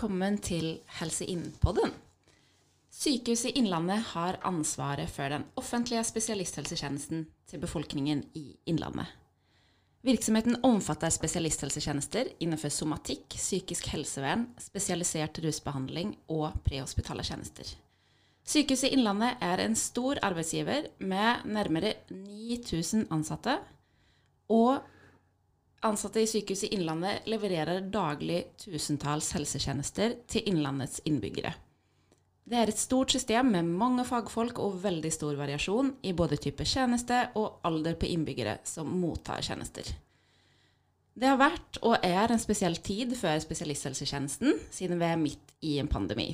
velkommen til Helse Inn-podden. Sykehuset Innlandet har ansvaret for den offentlige spesialisthelsetjenesten til befolkningen i Innlandet. Virksomheten omfatter spesialisthelsetjenester innenfor somatikk, psykisk helsevern, spesialisert rusbehandling og prehospitale tjenester. Sykehuset Innlandet er en stor arbeidsgiver med nærmere 9000 ansatte. Og ansatte i Sykehuset Innlandet levererer daglig tusentalls helsetjenester til Innlandets innbyggere. Det er et stort system med mange fagfolk og veldig stor variasjon i både type tjeneste og alder på innbyggere som mottar tjenester. Det har vært og er en spesiell tid for spesialisthelsetjenesten, siden vi er midt i en pandemi.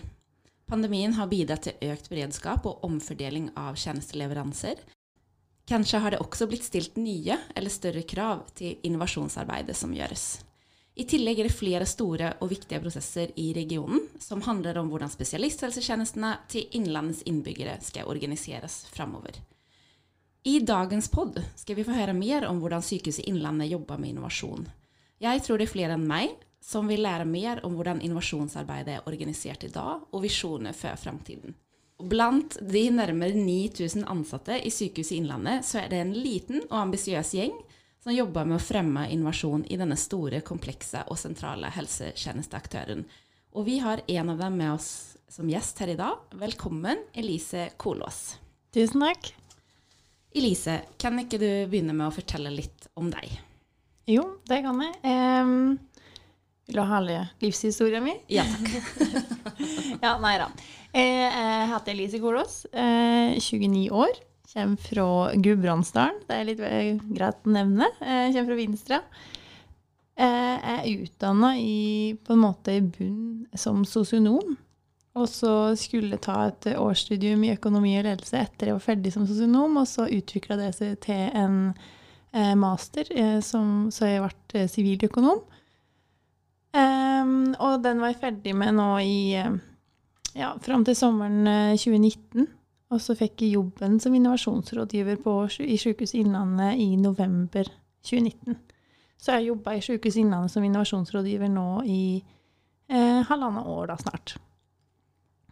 Pandemien har bidratt til økt beredskap og omfordeling av tjenesteleveranser. Kanskje har det også blitt stilt nye eller større krav til innovasjonsarbeidet som gjøres. I tillegg er det flere store og viktige prosesser i regionen som handler om hvordan spesialisthelsetjenestene til Innlandets innbyggere skal organiseres framover. I dagens pod skal vi få høre mer om hvordan Sykehuset Innlandet jobber med innovasjon. Jeg tror det er flere enn meg som vil lære mer om hvordan innovasjonsarbeidet er organisert i dag, og visjoner for framtiden. Blant de nærmere 9000 ansatte i Sykehuset Innlandet så er det en liten og ambisiøs gjeng som jobber med å fremme innovasjon i denne store, komplekse og sentrale helsetjenesteaktøren. Og vi har en av dem med oss som gjest her i dag. Velkommen, Elise Kolås. Tusen takk. Elise, kan ikke du begynne med å fortelle litt om deg? Jo, det kan jeg. Um, vil du ha halve livshistorien min? Ja takk. ja, nei da. Jeg heter Elise Kolås, 29 eh, år. Kommer fra Gudbrandsdalen. Det er litt greit å nevne. Jeg kommer fra Vinstra. Jeg er utdanna på en måte i bunn som sosionom. Og så skulle jeg ta et årsstudium i økonomi og ledelse etter jeg var ferdig som sosionom. Og så utvikla det seg til en eh, master, eh, som, så jeg ble eh, siviløkonom. og den var jeg ferdig med nå i ja, fram til sommeren 2019. Og så fikk jeg jobben som innovasjonsrådgiver på, i Sykehuset Innlandet i november 2019. Så jeg har jobba i Sykehuset Innlandet som innovasjonsrådgiver nå i eh, halvannet år da snart.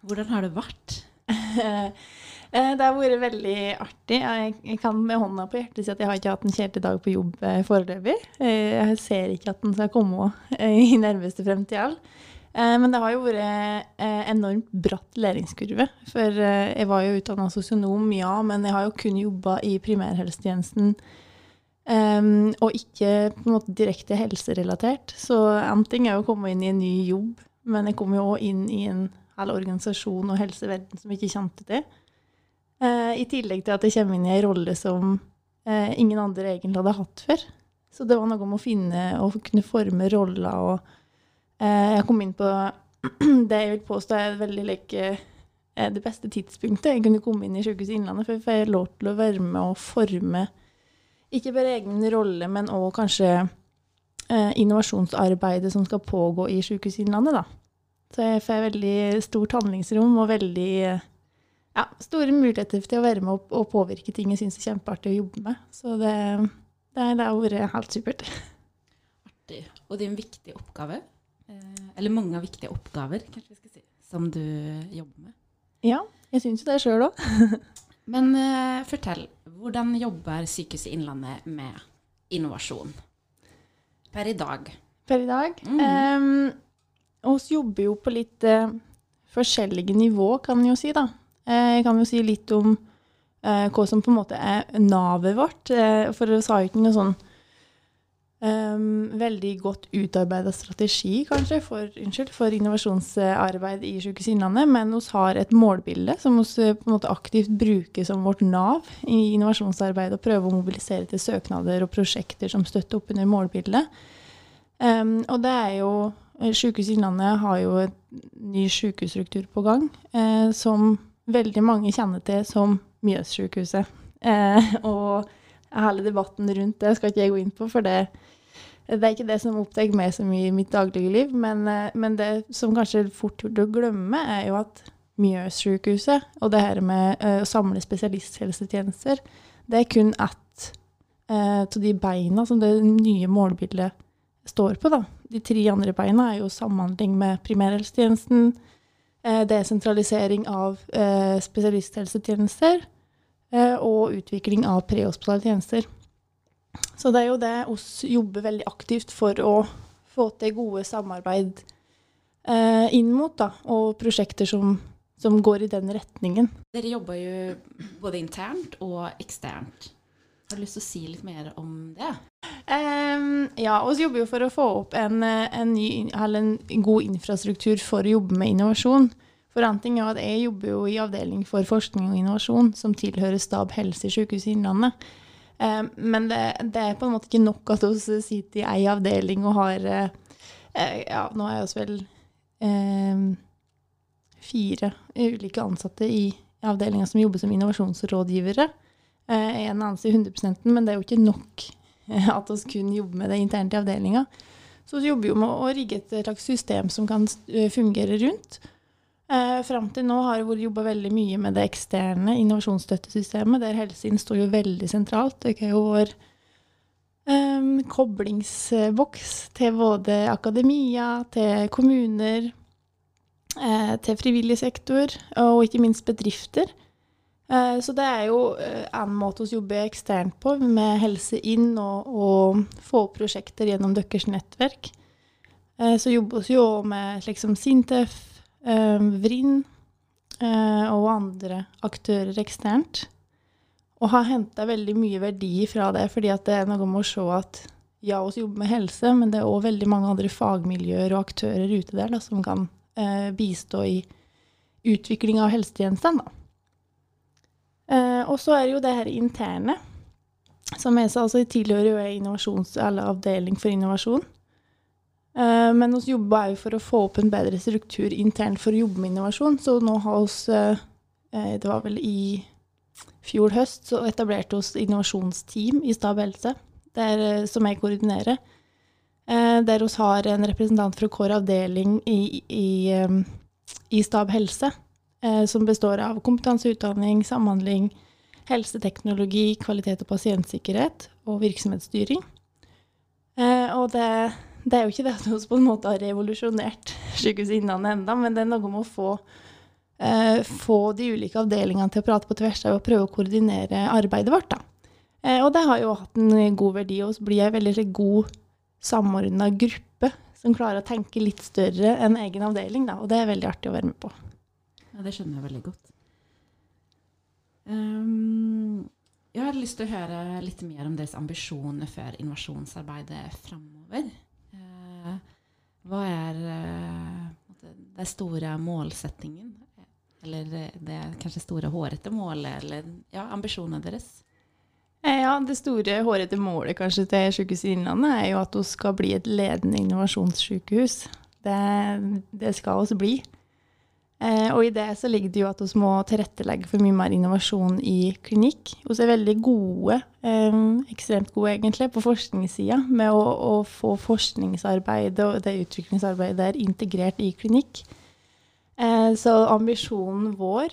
Hvordan har det vært? Eh, det har vært veldig artig. Jeg, kan med hånda på hjertet si at jeg har ikke hatt en kjedelig dag på jobb eh, foreløpig. Eh, jeg ser ikke at den skal komme i nærmeste fremtid. Men det har jo vært enormt bratt læringskurve. For jeg var jo utdanna sosionom, ja, men jeg har jo kun jobba i primærhelsetjenesten. Um, og ikke på en måte direkte helserelatert. Så en ting er å komme inn i en ny jobb, men jeg kom jo òg inn i en hel organisasjon og helseverden som jeg ikke kjente til. Uh, I tillegg til at jeg kommer inn i en rolle som eh, ingen andre egentlig hadde hatt før. Så det var noe om å finne og kunne forme roller og Eh, jeg kom inn på det jeg vil påstå er veldig like, eh, det beste tidspunktet jeg kunne komme inn i Sykehuset Innlandet. For jeg får lov til å være med og forme ikke bare egen rolle, men òg kanskje eh, innovasjonsarbeidet som skal pågå i Sykehuset Innlandet. Da. Så jeg får veldig stort handlingsrom og veldig ja, store muligheter til å være med og, og påvirke ting jeg syns er kjempeartig å jobbe med. Så det, det, det har vært helt supert. Artig. Og det er en viktig oppgave? Eh, eller mange viktige oppgaver, kanskje vi skal si, som du jobber med. Ja, jeg syns jo det sjøl òg. Men uh, fortell, hvordan jobber Sykehuset Innlandet med innovasjon per i dag? Per i dag? Mm. Um, jobber jo på litt uh, forskjellige nivå, kan en jo si, da. Uh, jeg kan jo si litt om hva som på en måte er navet vårt. for det sa jo ikke noe sånn Um, veldig godt utarbeida strategi kanskje, for, unnskyld, for, innovasjonsarbeid i Sykehuset Innlandet, men vi har et målbilde som vi på en måte aktivt bruker som vårt Nav i innovasjonsarbeid, og prøver å mobilisere til søknader og prosjekter som støtter opp under målbildet. Um, og det er jo Sykehuset Innlandet har jo en ny sykehusstruktur på gang, eh, som veldig mange kjenner til som Mjøssykehuset. Eh, og hele debatten rundt det skal ikke jeg gå inn på, for det det er ikke det som opptar meg så mye i mitt daglige liv, men, eh, men, det som kanskje fort gjort å glemme, er jo at Mjøssykehuset og det her med eh, å samle spesialisthelsetjenester, det er kun ett av eh, de beina som det nye målbildet står på. da. de tre andre beina er jo samhandling med primærhelsetjenesten, eh, desentralisering av eh, spesialisthelsetjenester eh, og utvikling av prehospitale tjenester. Så det er jo det oss jobber veldig aktivt for å få til gode samarbeid eh, inn mot, da, og prosjekter som, som går i den retningen. Dere jobber jo både internt og eksternt. Har du lyst til å si litt mer om det? Um, ja, vi jobber jo for å få opp en, en, ny, en god infrastruktur for å jobbe med innovasjon. For en ting er at Jeg jobber jo i avdeling for forskning og innovasjon, som tilhører Stab helse i Sykehuset Innlandet. Um, men det, det, er på en måte ikke nok at vi sitter i ei avdeling og har uh, Ja, nå er vi vel um, fire ulike ansatte i avdelinga som jobber som innovasjonsrådgivere. Eh, en anelse i 100 men det er jo ikke nok eh, at vi kun jobber med det internt i avdelinga. Så vi jobber jo med å rigge et slags system som kan eh, fungere rundt. Eh, Fram til nå har vi jobba veldig mye med det eksterne innovasjonsstøttesystemet, der Helseinn står jo veldig sentralt. Det er jo vår eh, koblingsboks til både akademia, til kommuner, eh, til frivillig sektor og ikke minst bedrifter. Eh, så det er jo eh, en måte vi jobber eksternt på, med Helse inn og, og få prosjekter gjennom deres nettverk. Eh, så jobber vi jo med liksom Sintef, Vrinn og andre aktører eksternt. Og har henta veldig mye verdi fra det, fordi det er noe med å se at ja, vi jobber med helse, men det er òg veldig mange andre fagmiljøer og aktører ute der da, som kan bistå i utvikling av helsetjenestene. Eh, og så er det jo det her interne. Som jeg sa, altså tilhører jo eller avdeling for innovasjon. Eh, men vi jobber òg for å få opp en bedre struktur internt for å jobbe med innovasjon. Så nå har vi eh, eh, Det var vel i fjor høst så etablerte oss innovasjonsteam i Stab helse, der, eh, som jeg koordinerer. Eh, der vi har en representant fra hver avdeling i, i, i Stab helse som består av kompetanseutdanning, samhandling, helseteknologi, kvalitet og pasientsikkerhet og virksomhetsstyring. Eh, og det, det, er jo ikke det at vi på en måte har revolusjonert Sykehuset Innlandet enda, men det er noe med å få, eh, få de ulike avdelingene til å prate på tvers av og prøve å koordinere arbeidet vårt. Da. Eh, og det har jo hatt en god verdi, og så blir jeg veldig god samordna gruppe som klarer å tenke litt større enn egen avdeling. Da, og det er veldig artig å være med på. Ja, det skjønner jeg veldig godt. Um, jeg har lyst til å høre litt mer om deres ambisjoner for innovasjonsarbeidet framover. Uh, hva er uh, den store målsettingen? Eller det kanskje store, hårete målet, eller ja, ambisjonene deres? Eh, ja, Det store, hårete målet kanskje til Sykehuset Innlandet er jo at vi skal bli et ledende innovasjonssykehus. Det, det skal vi bli. Eh, og i det så ligger det jo at vi må tilrettelegge for mye mer innovasjon i klinikk. Vi er veldig gode, eh, ekstremt gode egentlig, på forskningssida med å, å, få forskningsarbeidet og det utviklingsarbeidet der integrert i klinikk. Eh, så ambisjonen vår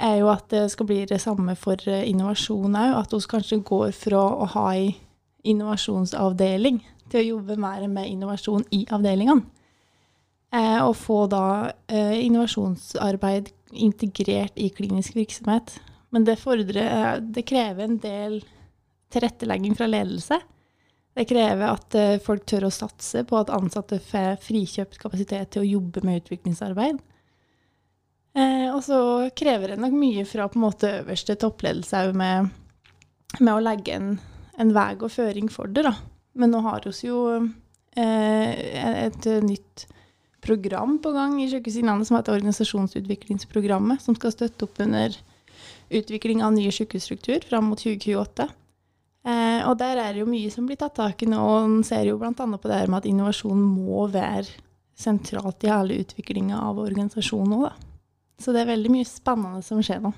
er jo at det skal bli det samme for innovasjon òg. At vi kanskje går fra å ha ei innovasjonsavdeling til å jobbe mer med innovasjon i avdelingene. Eh, og få da eh, innovasjonsarbeid integrert i klinisk virksomhet. Men det, fordrer, eh, det krever en del tilrettelegging fra ledelse. Det krever at folk tør å satse på at ansatte får frikjøpt kapasitet til å jobbe med utviklingsarbeid. Og så krever det nok mye fra på en måte øverste toppledelse òg med, med, å legge en, en vei og føring for det. da. Men nå har vi jo et nytt program på gang i Sykehuset Innlandet som heter Organisasjonsutviklingsprogrammet, som skal støtte opp under utvikling av ny sykehusstruktur fram mot 2028. Eh, og der er det jo mye som blir tatt tak i nå. og En ser jo bl.a. på det her med at innovasjon må være sentralt i hele utviklinga av organisasjonen òg, Så det er veldig mye spennende som skjer nå.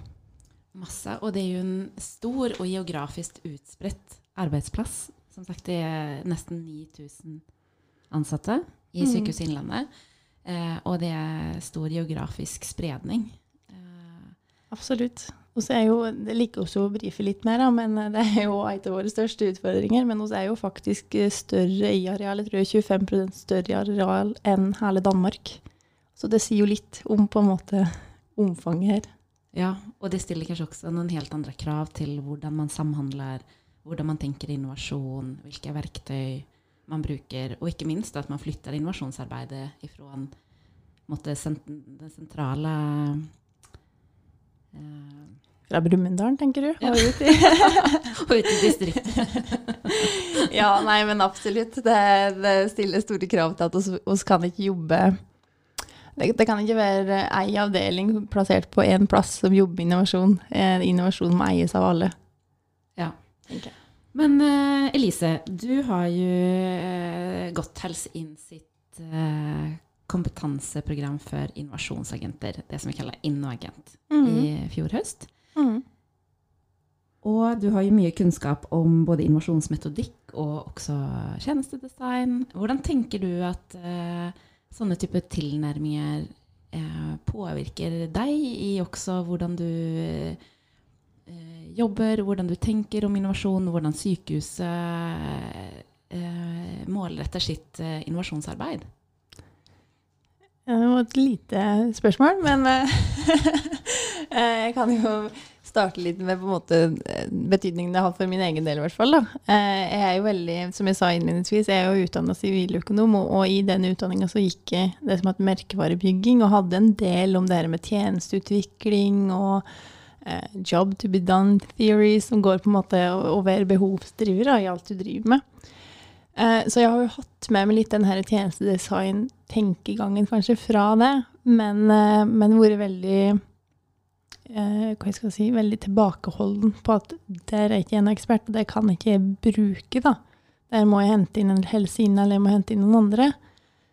Masse. Og det er jo en stor og geografisk utspredt arbeidsplass. Som sagt, det er nesten 9000 ansatte i mm. Sykehuset Innlandet. Eh, og det er stor geografisk spredning. Eh, Absolutt. Og så er jo, Det liker også å brife litt mer, da, men eh, det er jo en av våre største utfordringer. Men vi er jo faktisk eh, større i areal. Jeg tror er 25 større i areal enn hele Danmark. Så det sier jo litt om på en måte omfanget her. Ja, og det stiller kanskje også noen helt andre krav til hvordan man samhandler, hvordan man tenker innovasjon, hvilke verktøy man bruker, og ikke minst at man flytter innovasjonsarbeidet ifra en, sent den sentrale eh, Fra Brumunddal, tenker du? Ja. Og ut i, og ut i distriktet. ja, nei, men absolutt. Det, det, stiller store krav til at vi kan ikke jobbe det, det, kan ikke være ei avdeling plassert på én plass som jobber med innovasjon. Eh, innovasjon må eies av alle. Ja. Okay. Men uh, Elise, du har jo uh, gått Helse Inn sitt uh, kompetanseprogram for innovasjonsagenter, det som vi kaller Innoagent, mm. i fjor høst. Mm. Og du har jo mye kunnskap om både innovasjonsmetodikk og også tjenestedesign. Hvordan tenker du at sånne type tilnærminger påvirker deg i også hvordan du jobber, hvordan du tenker om innovasjon, hvordan sykehuset eh, målretter sitt eh, innovasjonsarbeid? Det var et lite spørsmål, men eh, jeg kan jo starte litt med måte betydningen det har for min egen del. i hvert fall. Da. Jeg er jo veldig, som jeg sa innledningsvis, jeg er jo utdanna siviløkonom, og, og, i den utdanninga så gikk det som het merkevarebygging, og hadde en del om det her med tjenesteutvikling og eh, job to be done theory, som går på en måte over behovsdriver i alt du driver med. Eh, så jeg har jo hatt med meg litt den her tjenestedesign-tenkegangen kanskje fra det, men, eh, men vært veldig hva jeg skal si, veldig tilbakeholden på at der er ikke en ekspert, og det kan ikke jeg bruke. da. Der må jeg hente inn en helsine eller jeg må hente inn noen andre.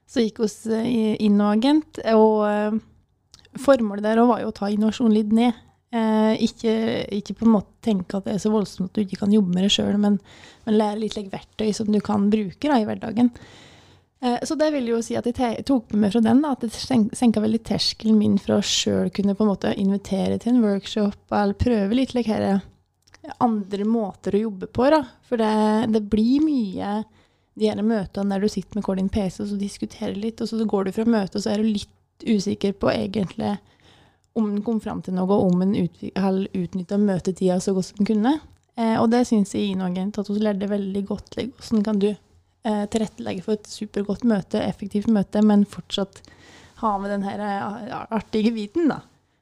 Så gikk hos og Innoagent, og eh, formålet der var jo å ta innovasjon litt ned. Eh, ikke, ikke, på en måte tenke at det er så voldsomt at du ikke kan jobbe med det sjøl, men, men, lære litt like, verktøy som du kan bruke da, i hverdagen. Eh, så det vil jo si at jeg tok med meg fra den da, at det senka veldig terskelen min for å sjøl kunne på en måte invitere til en workshop eller prøve litt like, her, andre måter å jobbe på. Da. For det, det blir mye de her møtene der du sitter med hver din PC og så diskuterer litt, og så går du fra møtet og så er du litt usikker på egentlig om den kom fram til noe, om en ut, utnytta møtetida så godt som den kunne. Eh, og det syns jeg i Inagent at hun lærte veldig godt. Hvordan kan du eh, tilrettelegge for et supergodt møte, effektivt møte, men fortsatt ha med den her eh, artige biten, da.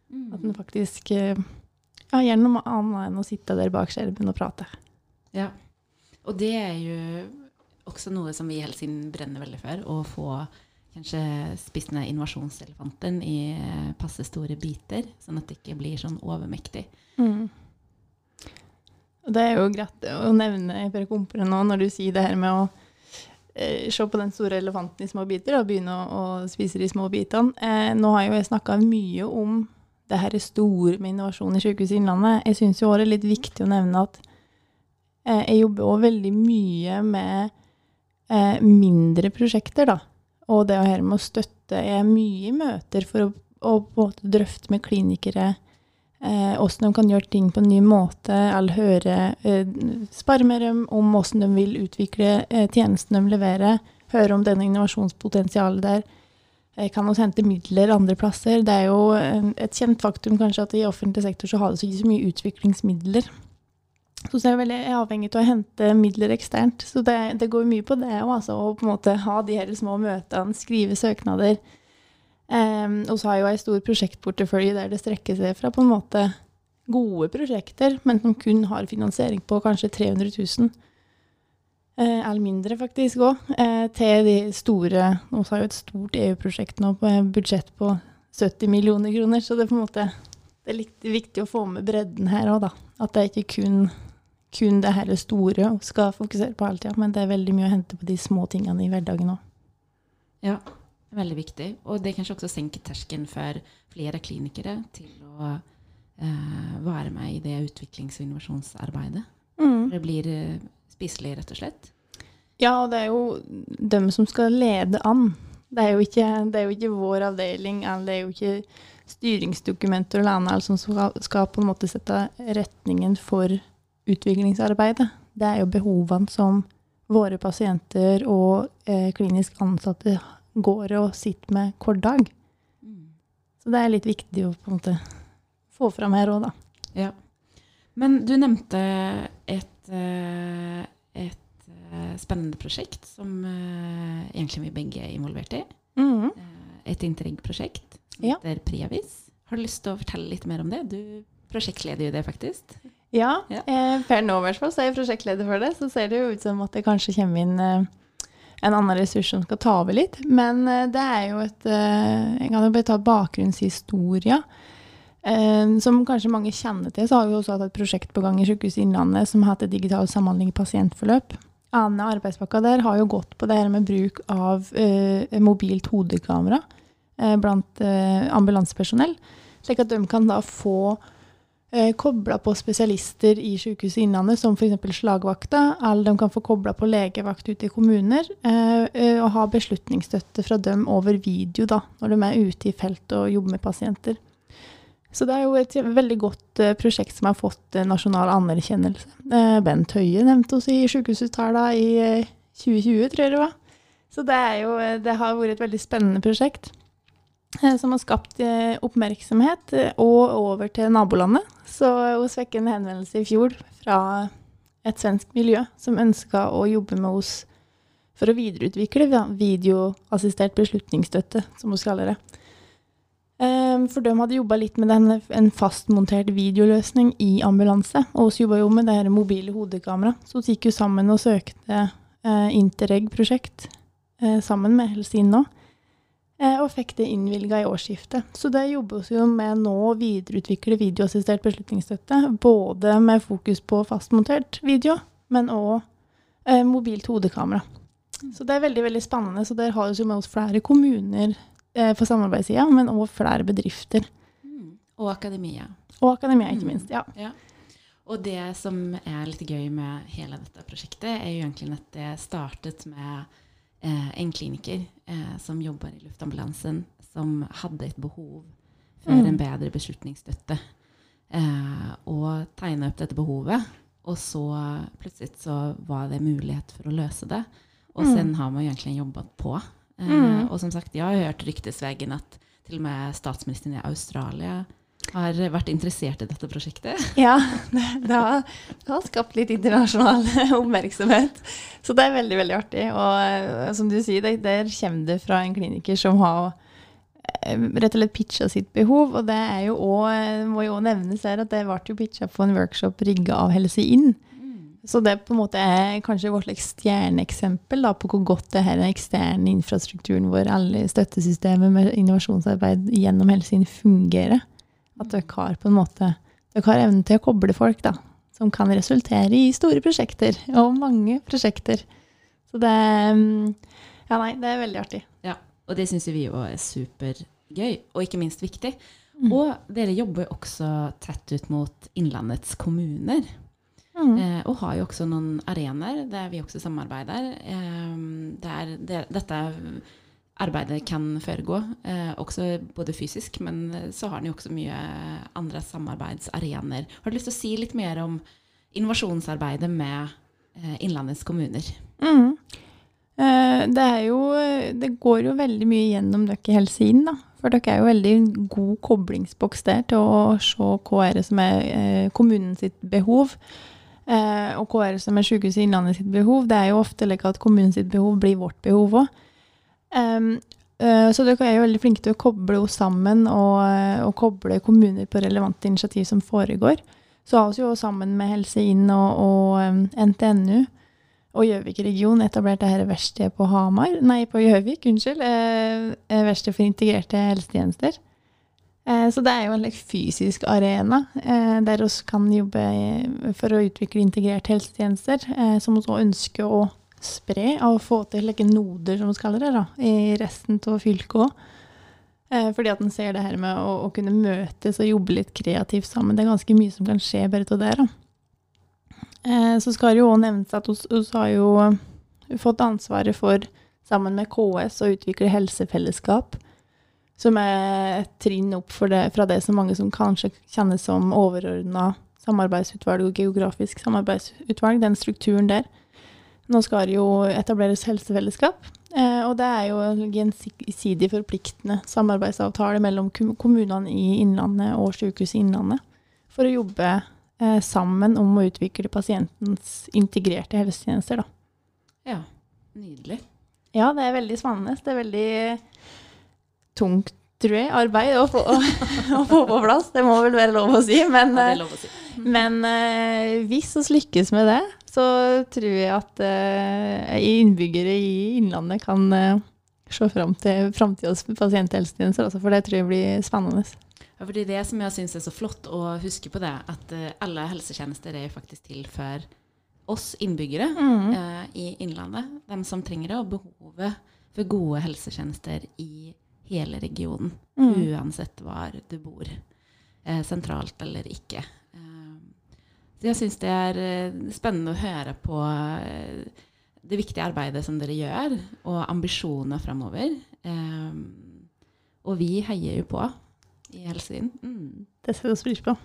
Mm. At den faktisk eh, ja, gjør noe annet enn å sitte der bak skjermen og prate. Ja. Og det er jo også noe som vi i Helsing brenner veldig for. Å få kanskje spist ned innovasjonselefanten i eh, passe store biter, sånn at det ikke blir sånn overmektig. Mm. Det er jo greit å nevne Per Kompere nå, når du sier det her med å eh, se på den store elefanten i små biter og begynne å, å spise de små bitene. Eh, nå har jo jeg snakka mye om det her store med innovasjon i Sykehuset Innlandet. Jeg syns det er litt viktig å nevne at eh, jeg jobber òg veldig mye med eh, mindre prosjekter, da. Og det her med å støtte er mye i møter for å, å drøfte med klinikere eh, hvordan de kan gjøre ting på en ny måte, eller høre eh, Spare med dem om hvordan de vil utvikle eh, tjenesten de leverer. Høre om denne innovasjonspotensialet der. Eh, kan også hente midler andre plasser? Det er jo et kjent faktum kanskje at i offentlig sektor så har det ikke så mye utviklingsmidler. Så er jeg veldig avhengig av å hente midler eksternt. Så det, det går mye på det òg, altså. Å på en måte ha de her små møtene, skrive søknader. Um, og så har jeg jo ei stor prosjektportefølje der det strekker seg fra på en måte gode prosjekter, men som kun har finansiering på kanskje 300 000. Uh, eller mindre, faktisk òg. Uh, til de store Nå har jo et stort EU-prosjekt nå på budsjett på 70 millioner kroner, så det er på en måte det er litt viktig å få med bredden her òg, da. At det ikke kun kun det her store og skal fokusere på hele tida, men det er veldig mye å hente på de små tingene i hverdagen òg. Ja, veldig viktig. Og det kanskje også senker terskelen for flere klinikere til å eh, være med i det utviklings- og innovasjonsarbeidet. Mm. Det blir eh, spiselig, rett og slett. Ja, og det er jo dem som skal lede an. Det er jo ikke, det er jo ikke vår avdeling, det er jo ikke styringsdokumenter eller annet som skal, skal på en måte sette retningen for utviklingsarbeidet. Det er jo behovene som våre pasienter og eh, klinisk ansatte går og sitter med hver dag. Så det er litt viktig å på en måte få fram her òg, da. Ja. Men du nevnte et, eh, et eh, spennende prosjekt som eh, egentlig vi begge er involvert i. Mm. Et Interreg-prosjekt som Ja. heter Preavis. Har du lyst til å fortelle litt mer om det? Du prosjektleder jo det, faktisk. Ja, Ja. Eh, per nå i hvert fall så er jeg prosjektleder for det. Så ser det jo ut som at det kanskje kommer inn eh, en annen ressurs som skal ta over litt. Men eh, det er jo et eh, Jeg kan jo bare ta bakgrunnshistoria. Eh, som kanskje mange kjenner til, så har vi også hatt et prosjekt på gang i Sykehuset Innlandet som heter Digital samhandling i pasientforløp. Ane arbeidspakka der har jo gått på det her med bruk av eh, mobilt hodekamera blant eh, ambulansepersonell. Slik at de kan da få eh, kobla på spesialister i Sykehuset Innlandet, som f.eks. slagvakta, eller de kan få kobla på legevakt ute i kommuner, eh, eh, og ha beslutningsstøtte fra dem over video da, når de er ute i felt og jobber med pasienter. Så det er jo et veldig godt eh, prosjekt som har fått nasjonal anerkjennelse. Bent Høie nevnte oss i sykehusuttala i eh, 2020, tror jeg det var. Så det, jo, det har vært et veldig spennende prosjekt som har skapt eh, oppmerksomhet eh, og over til nabolandet. Så hun fikk en henvendelse i fjor fra et svensk miljø som ønska å jobbe med oss for å videreutvikle videoassistert beslutningsstøtte, som hun kaller det. Eh, For de hadde jobba litt med den, en fastmontert videoløsning i ambulanse. Og vi jobba jo med det her mobile hodekamera. Så vi gikk jo sammen og søkte eh, Interreg-prosjekt eh, sammen med Helsin nå. Eh, og fikk det innvilga i årsskiftet. Så det jobber vi jo med nå å videreutvikle videoassistert beslutningsstøtte. Både med fokus på fastmontert video, men òg eh, mobilt hodekamera. Så det er veldig veldig spennende. Så der har vi med oss flere kommuner eh, på samarbeidssida, men òg flere bedrifter. Og akademia. Og akademia, ikke Mm. minst. ja. Ja. Og det som er litt gøy med hele dette prosjektet, er jo egentlig at det startet med en kliniker eh, som jobber i luftambulansen, som hadde et behov for Mm. en bedre beslutningsstøtte. Eh, og tegna opp dette behovet. Og så plutselig så var det mulighet for å løse det. Og Mm. sen har man jo egentlig jobbet på. Eh, Mm. Og som sagt, jeg har hørt ryktesvegen at til og med statsministeren i Australia har vært interessert i dette prosjektet. Ja, det, har, det har skapt litt internasjonal oppmerksomhet. Så det er veldig, veldig artig. Og eh, som du sier, det, der kommer det fra en kliniker som har eh, rett og slett pitcha sitt behov. Og det er jo også, må jo også nevnes her at det ble pitcha på en workshop rigga av Helse Inn. Så det på en måte er kanskje vårt stjerneeksempel på hvor godt det her den eksterne infrastrukturen vår, alle støttesystemer med innovasjonsarbeid gjennom Helse Inn fungerer. At dere har på en måte dere har evnen til å koble folk, da. Som kan resultere i store prosjekter, og mange prosjekter. Så det mm, Ja, nei, det er veldig artig. Ja, Og det syns vi jo er supergøy, og ikke minst viktig. Mm. Og dere jobber jo også tett ut mot Innlandets kommuner. Mm. Eh, og har jo også noen arenaer der vi også samarbeider. Eh, der det, dette arbeidet kan foregå, eh, også både fysisk, men så har den jo også mye andre samarbeidsarenaer. Har du lyst til å si litt mer om innovasjonsarbeidet med eh, Innlandets kommuner? Mm. Eh, Det, jo, det går jo veldig mye gjennom dere hele Inn, da. For dere er jo veldig god koblingsboks der til å se hva er det som er eh, kommunen sitt behov. Eh, og hva er det som er Sykehuset Innlandet sitt behov. Det er jo ofte like at kommunen sitt behov blir vårt behov òg. Så dere er jo veldig flinke til å koble oss sammen og, eh, og koble kommuner på relevante initiativ som foregår. Så har vi jo sammen med Helse Inn og, og NTNU og Gjøvik-regionen etablert det her verkstedet på Hamar, nei, på Gjøvik, unnskyld, eh, eh, verksted for integrerte helsetjenester. Så det er jo en fysisk arena eh, der vi kan jobbe for å utvikle integrerte helsetjenester, eh, som vi også ønsker å spre og få til like, noder, som vi kaller det, da, i resten av fylket òg. Eh, fordi at en ser det her med å, å kunne møtes og jobbe litt kreativt sammen. Det er ganske mye som kan skje bare av det. da. Eh, Så skal det jo òg nevnes at vi har jo fått ansvaret for, sammen med KS, å utvikle helsefellesskap. som er et trinn opp det, fra det som mange som kanskje kjennes som overordna samarbeidsutvalg og geografisk samarbeidsutvalg, den strukturen der. Nå skal det jo etableres helsefellesskap, eh, og det er jo en gjensidig forpliktende samarbeidsavtale mellom kommunene i Innlandet og Sykehuset Innlandet for å jobbe eh, sammen om å utvikle pasientens integrerte helsetjenester. Da. Ja, nydelig. Ja, det er veldig spennende. Det er veldig tungt, tror jeg, arbeid å få, å få, på plass. Det må vel være lov å si. Men, ja, lov å si. men uh, hvis vi lykkes med det, så tror jeg at uh, innbyggere i Innlandet kan se fram til framtidas pasienthelsetjenester, altså, for det tror jeg blir spennende. Ja, fordi det som jeg syns er så flott å huske på det, at alle helsetjenester er faktisk til for oss innbyggere mm. i Innlandet. De som trenger det, og behovet for gode helsetjenester i hele regionen. Mm. Uansett hvor du bor. Eh, sentralt eller ikke. Så jeg syns det er eh, spennende å høre på eh, det viktige arbeidet som dere gjør, og ambisjoner framover. Eh, og vi heier jo på i Helsevin. Mm. Det setter vi pris på.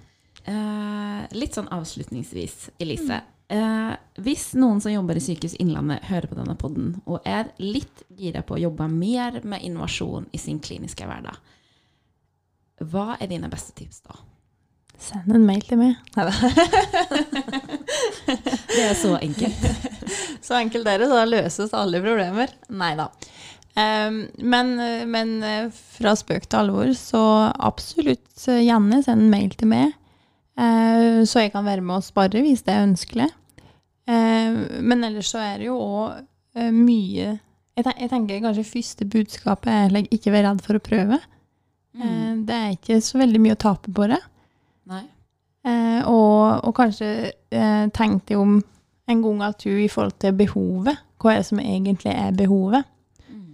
Uh, litt sånn avslutningsvis, Elise. Mm. Uh, hvis noen som jobber i Sykehus Innlandet, hører på denne poden og er litt gira på å jobbe mer med innovasjon i sin kliniske hverdag, hva er dine beste tips da? Send en mail til meg. Nei det er så enkelt. så enkelt er det, så da løses alle problemer. Nei da. Um, men, men, fra spøk til alvor, så absolutt gjerne send en mail til meg. Uh, så jeg kan være med og spare hvis det er ønskelig. Uh, men ellers så er det jo òg uh, mye jeg, tenker kanskje første budskapet er ikke vær redd for å prøve. Mm. det er ikke så veldig mye å tape på det. Nei. Eh, og, og, kanskje eh, tenk deg om en gang at du i forhold til behovet, hva er det som egentlig er behovet? Mm.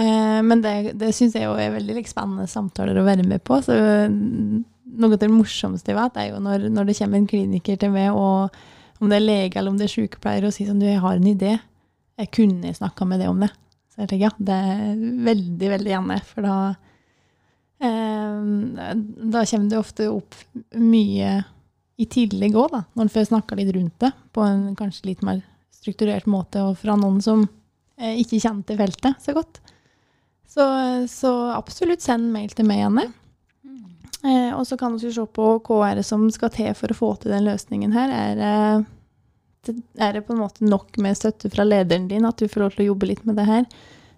Eh, men det, det syns jeg er veldig like, spennende samtaler å være med på. Så noe av det morsomste jeg vet, er jo når, når, det kommer en kliniker til meg, og om det er lege eller om det er sykepleier, og sier sånn Du, jeg har en idé. Jeg kunne snakka med deg om det. Så jeg tenker ja, det er veldig, veldig gjerne. For da eh, da kommer det ofte opp mye i tillegg òg, når en får snakka litt rundt det på en kanskje litt mer strukturert måte, og fra noen som eh, ikke kjenner til feltet så godt. Så, så absolutt send mail til meg, Janne. Eh, og så kan vi se på hva er det som skal til for å få til den løsningen her. Er det, er det på en måte nok med støtte fra lederen din, at du får lov til å jobbe litt med det her?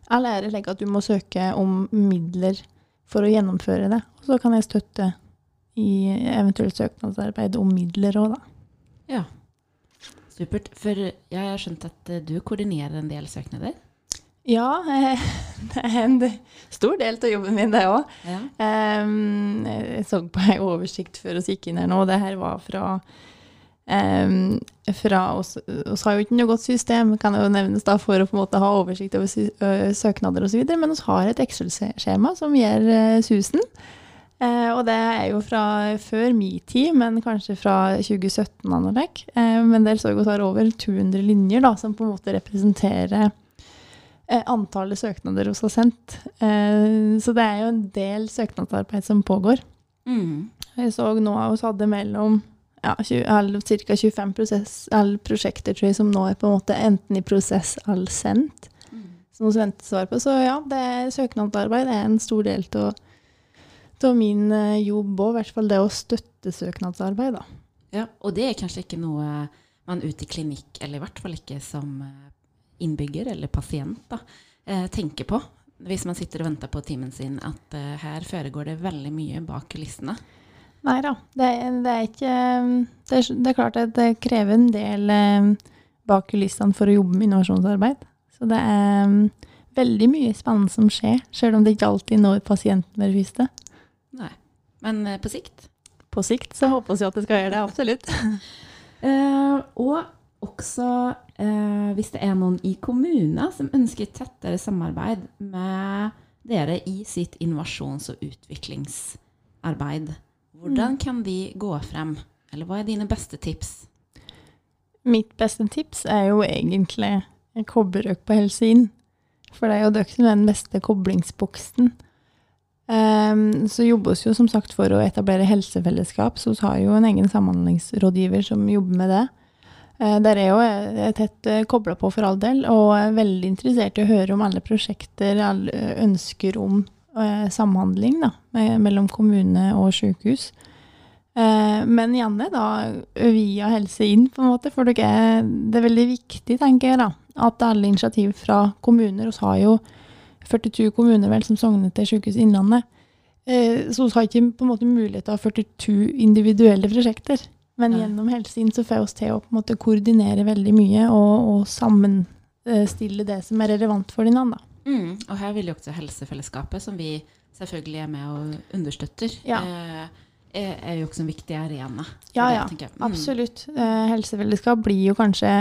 Eller er det at du må søke om midler for å gjennomføre det. Og så kan jeg støtte i eventuelt søknadsarbeid om midler òg, da. Ja. Supert. For jeg har skjønt at eh, du koordinerer en del søknader? Ja, det er en stor del av jobben min, det òg. Ja. Jeg så på en oversikt før vi gikk inn her nå, og det her var fra Um, fra oss, oss har jo ikke noe godt system kan jo nevnes da, for å på en måte ha oversikt over sy søknader osv., men vi har et Excel-skjema som gjør uh, susen. Uh, og det er jo fra før min tid, men kanskje fra 2017. Anlegg. Uh, men der så vi har over 200 linjer da, som på en måte representerer antallet søknader vi har sendt. så det er jo en del søknadsarbeid som pågår. Mm. Jeg så nå at vi hadde mellom ja, ca. 25 prosess, prosjekter tror jeg, som nå er på en måte enten i prosess eller sendt. Mm. Som vi venter svar på. Så ja, det er søknadsarbeid er en stor del av min eh, jobb òg. I hvert fall det å støtte søknadsarbeid. da. Ja, Og det er kanskje ikke noe man ute i klinikk, eller i hvert fall ikke som eh, innbygger eller pasient, da, eh, tenker på. Hvis man sitter og venter på timen sin, at her foregår det veldig mye bak kulissene. Nei da. Det, det, er ikke det er, det er, klart at det krever en del eh, bak kulissene for å jobbe med innovasjonsarbeid. Så det er veldig mye spennende som skjer, selv om det ikke alltid når pasienten med det første. Nei. Men på sikt? På sikt så håper vi at det skal gjøre det, absolutt. uh, og også eh, hvis det er noen i kommunen som ønsker tettere samarbeid med dere i sitt innovasjons- og utviklingsarbeid. Hvordan mm. kan de gå frem? Eller hva er dine beste tips? Mitt beste tips er jo egentlig kobberøk på Helse Inn. For det er jo dere som er den beste koblingsboksen. Um, så jobbes jo som sagt for å etablere helsefellesskap, så vi har jo en egen samhandlingsrådgiver som jobber med det. Uh, der er jo jeg tett uh, kobla på for all del, og er veldig interessert i å høre om alle prosjekter, alle ønsker om samhandling da, mellom kommune og sykehus. Men gjerne da via Helse inn, på en måte, for det er, det er veldig viktig, tenker jeg, da, at alle initiativ fra kommuner Vi har jo 42 kommuner vel som sogner til Sykehuset Innlandet. Eh, så vi har ikke på en måte mulighet til å ha 42 individuelle prosjekter. Men gjennom Helseinn så får vi til å på en måte koordinere veldig mye og, og sammenstille det som er relevant for hverandre. Mm, og her vil jo også Helsefellesskapet, som vi selvfølgelig er med og understøtter, ja. er, er, jo også en viktig arena. Ja, ja. Mm. Absolutt. Eh, helsefellesskap blir jo kanskje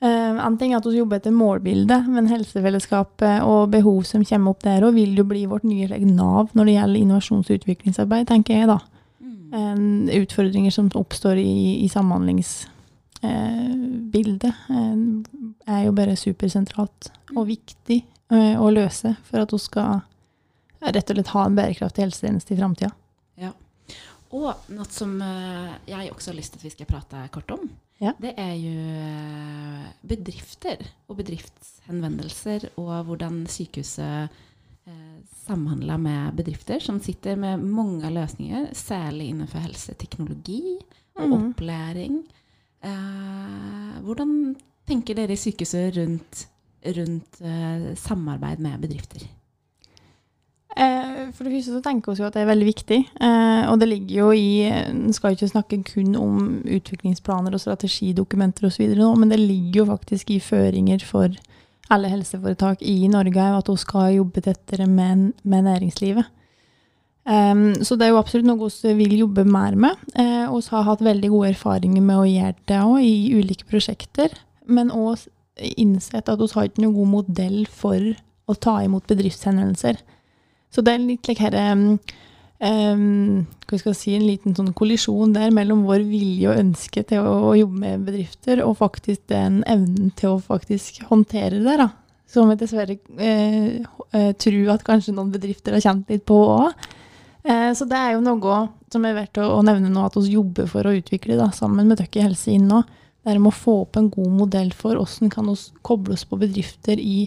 Uh, en ting er at vi jobber etter målbildet, men helsefellesskapet og behov som kommer opp der òg, vil jo bli vårt nye Nav når det gjelder innovasjons- og utviklingsarbeid, tenker jeg da. Mm. Uh, utfordringer som oppstår i, i samhandlingsbildet, uh, er jo bare supersentralt og viktig å løse for at hun skal rett og slett ha en bærekraftig helsetjeneste i framtida. Ja. Og noe som jeg også har lyst til at vi skal prate kort om ja. det er jo eh, bedrifter og bedriftshenvendelser, og hvordan sykehuset samhandler med bedrifter som sitter med mange løsninger, særlig innenfor helseteknologi og mm. opplæring. Eh, hvordan tenker dere i sykehuset rundt, rundt eh, samarbeid med bedrifter? Eh, for det første så tenker vi jo at det er veldig viktig. Eh, og det ligger jo i En skal ikke snakke kun om utviklingsplaner og strategidokumenter osv. nå, men det ligger jo faktisk i føringer for alle helseforetak i Norge at vi skal jobbe tettere med, med næringslivet. Um, så det er jo absolutt noe vi vil jobbe mer med. Uh, vi har hatt veldig gode erfaringer med å gjøre det òg i ulike prosjekter. Men òg innsett at vi har ikke noen god modell for å ta imot bedriftshenvendelser. Så det er litt like her, um, um, si, en liten sånn kollisjon der mellom vår vilje og ønske til å, å, jobbe med bedrifter, og faktisk den evnen til å faktisk håndtere det. da. Som jeg dessverre eh, eh, tror at kanskje noen bedrifter har kjent litt på òg. Eh, så det er jo noe som er verdt å, å nevne nå, at vi jobber for å utvikle da, sammen med Døkke Helse inn nå. Det er å få opp en god modell for hvordan kan vi koble oss på bedrifter i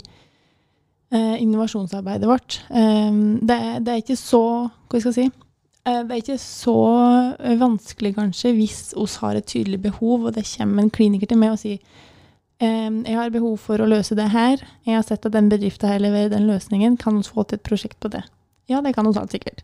innovasjonsarbeidet vårt. Eh, det, det, er ikke så Hva skal jeg si? Eh, det er ikke så eh, vanskelig, kanskje, hvis oss har et tydelig behov, og det kommer en kliniker til meg og sier ehm, jeg har behov for å løse det her. Jeg har sett at den bedriften her leverer den løsningen. Kan vi få til et prosjekt på det? Ja, det kan vi helt sikkert.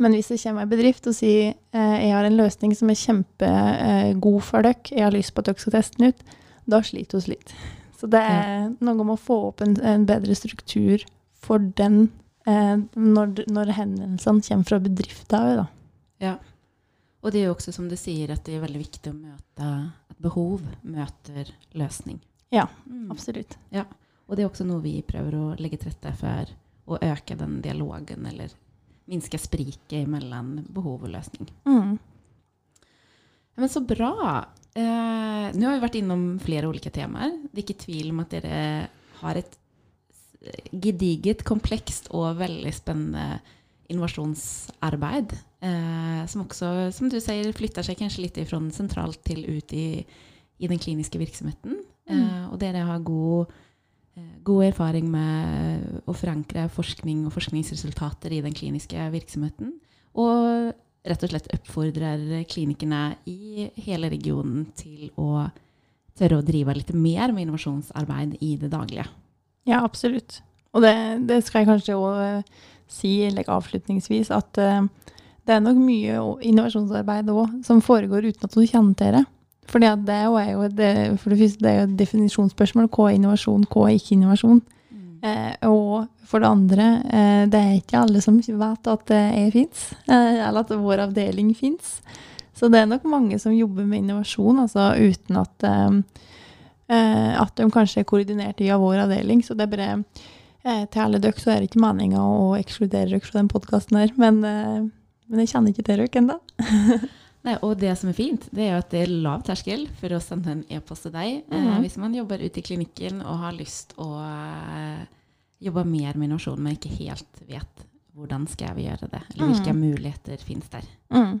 Men hvis det kommer en bedrift og sier eh, jeg har en løsning som er kjempegod eh, for dere, jeg har lyst på at dere skal teste den ut, da sliter vi litt. Så det er noe med å få opp en, en bedre struktur for den eh, når, når henvendelsene kommer fra bedrifter òg, da. Ja. Og det er jo også som du sier, at det er veldig viktig å møte at behov møter løsning. Ja, mm. absolutt. Ja. Og det er også noe vi prøver å legge til rette for å øke den dialogen, eller minske spriket mellom behov og løsning. Mm. Men så bra. Eh, nå har vi vært innom flere ulike temaer. Det er ikke tvil om at dere har et gediget, komplekst og veldig spennende innovasjonsarbeid. Eh, som også, som du sier, flytter seg kanskje litt fra sentralt til ut i, i den kliniske virksomheten. Mm. Eh, og dere har god, eh, god erfaring med å forankre forskning og forskningsresultater i den kliniske virksomheten. Og rett og slett oppfordrer klinikkene i hele regionen til å tørre å drive litt mer med innovasjonsarbeid i det daglige. Ja, absolutt. Og det, det skal jeg kanskje òg eh, si like avslutningsvis, at uh, det er nok mye innovasjonsarbeid òg som foregår uten at du kjenner til det. Fordi det er jo, det, for det første, det er jo et definisjonsspørsmål. Hva er innovasjon, hva er ikke innovasjon? Eh, og for det andre, eh, det er ikke alle som vet at er fins, eh, eller at vår avdeling fins. Så det er nok mange som jobber med innovasjon altså uten at, eh, eh, at de kanskje er koordinert av vår avdeling. Så det er bare eh, Til alle dere så er det ikke meninga å ekskludere dere fra den podkasten her, men, men, jeg kjenner ikke til dere ennå. Nei, og det som er fint, det er at det er lav terskel for å sende en e-post til deg. Mm -hmm. eh, hvis man jobber ute i klinikken og har lyst å eh, jobbe mer med innovasjon, men ikke helt vet hvordan skal jeg gjøre det? Eller hvilke muligheter finnes der? Mm.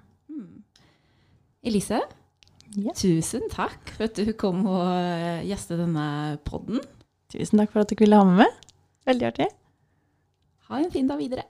Elise, Ja. tusen takk for at du kom og eh, gjeste denne podden. Tusen takk for at dere ville ha med meg. Veldig artig. Ha en fin dag videre.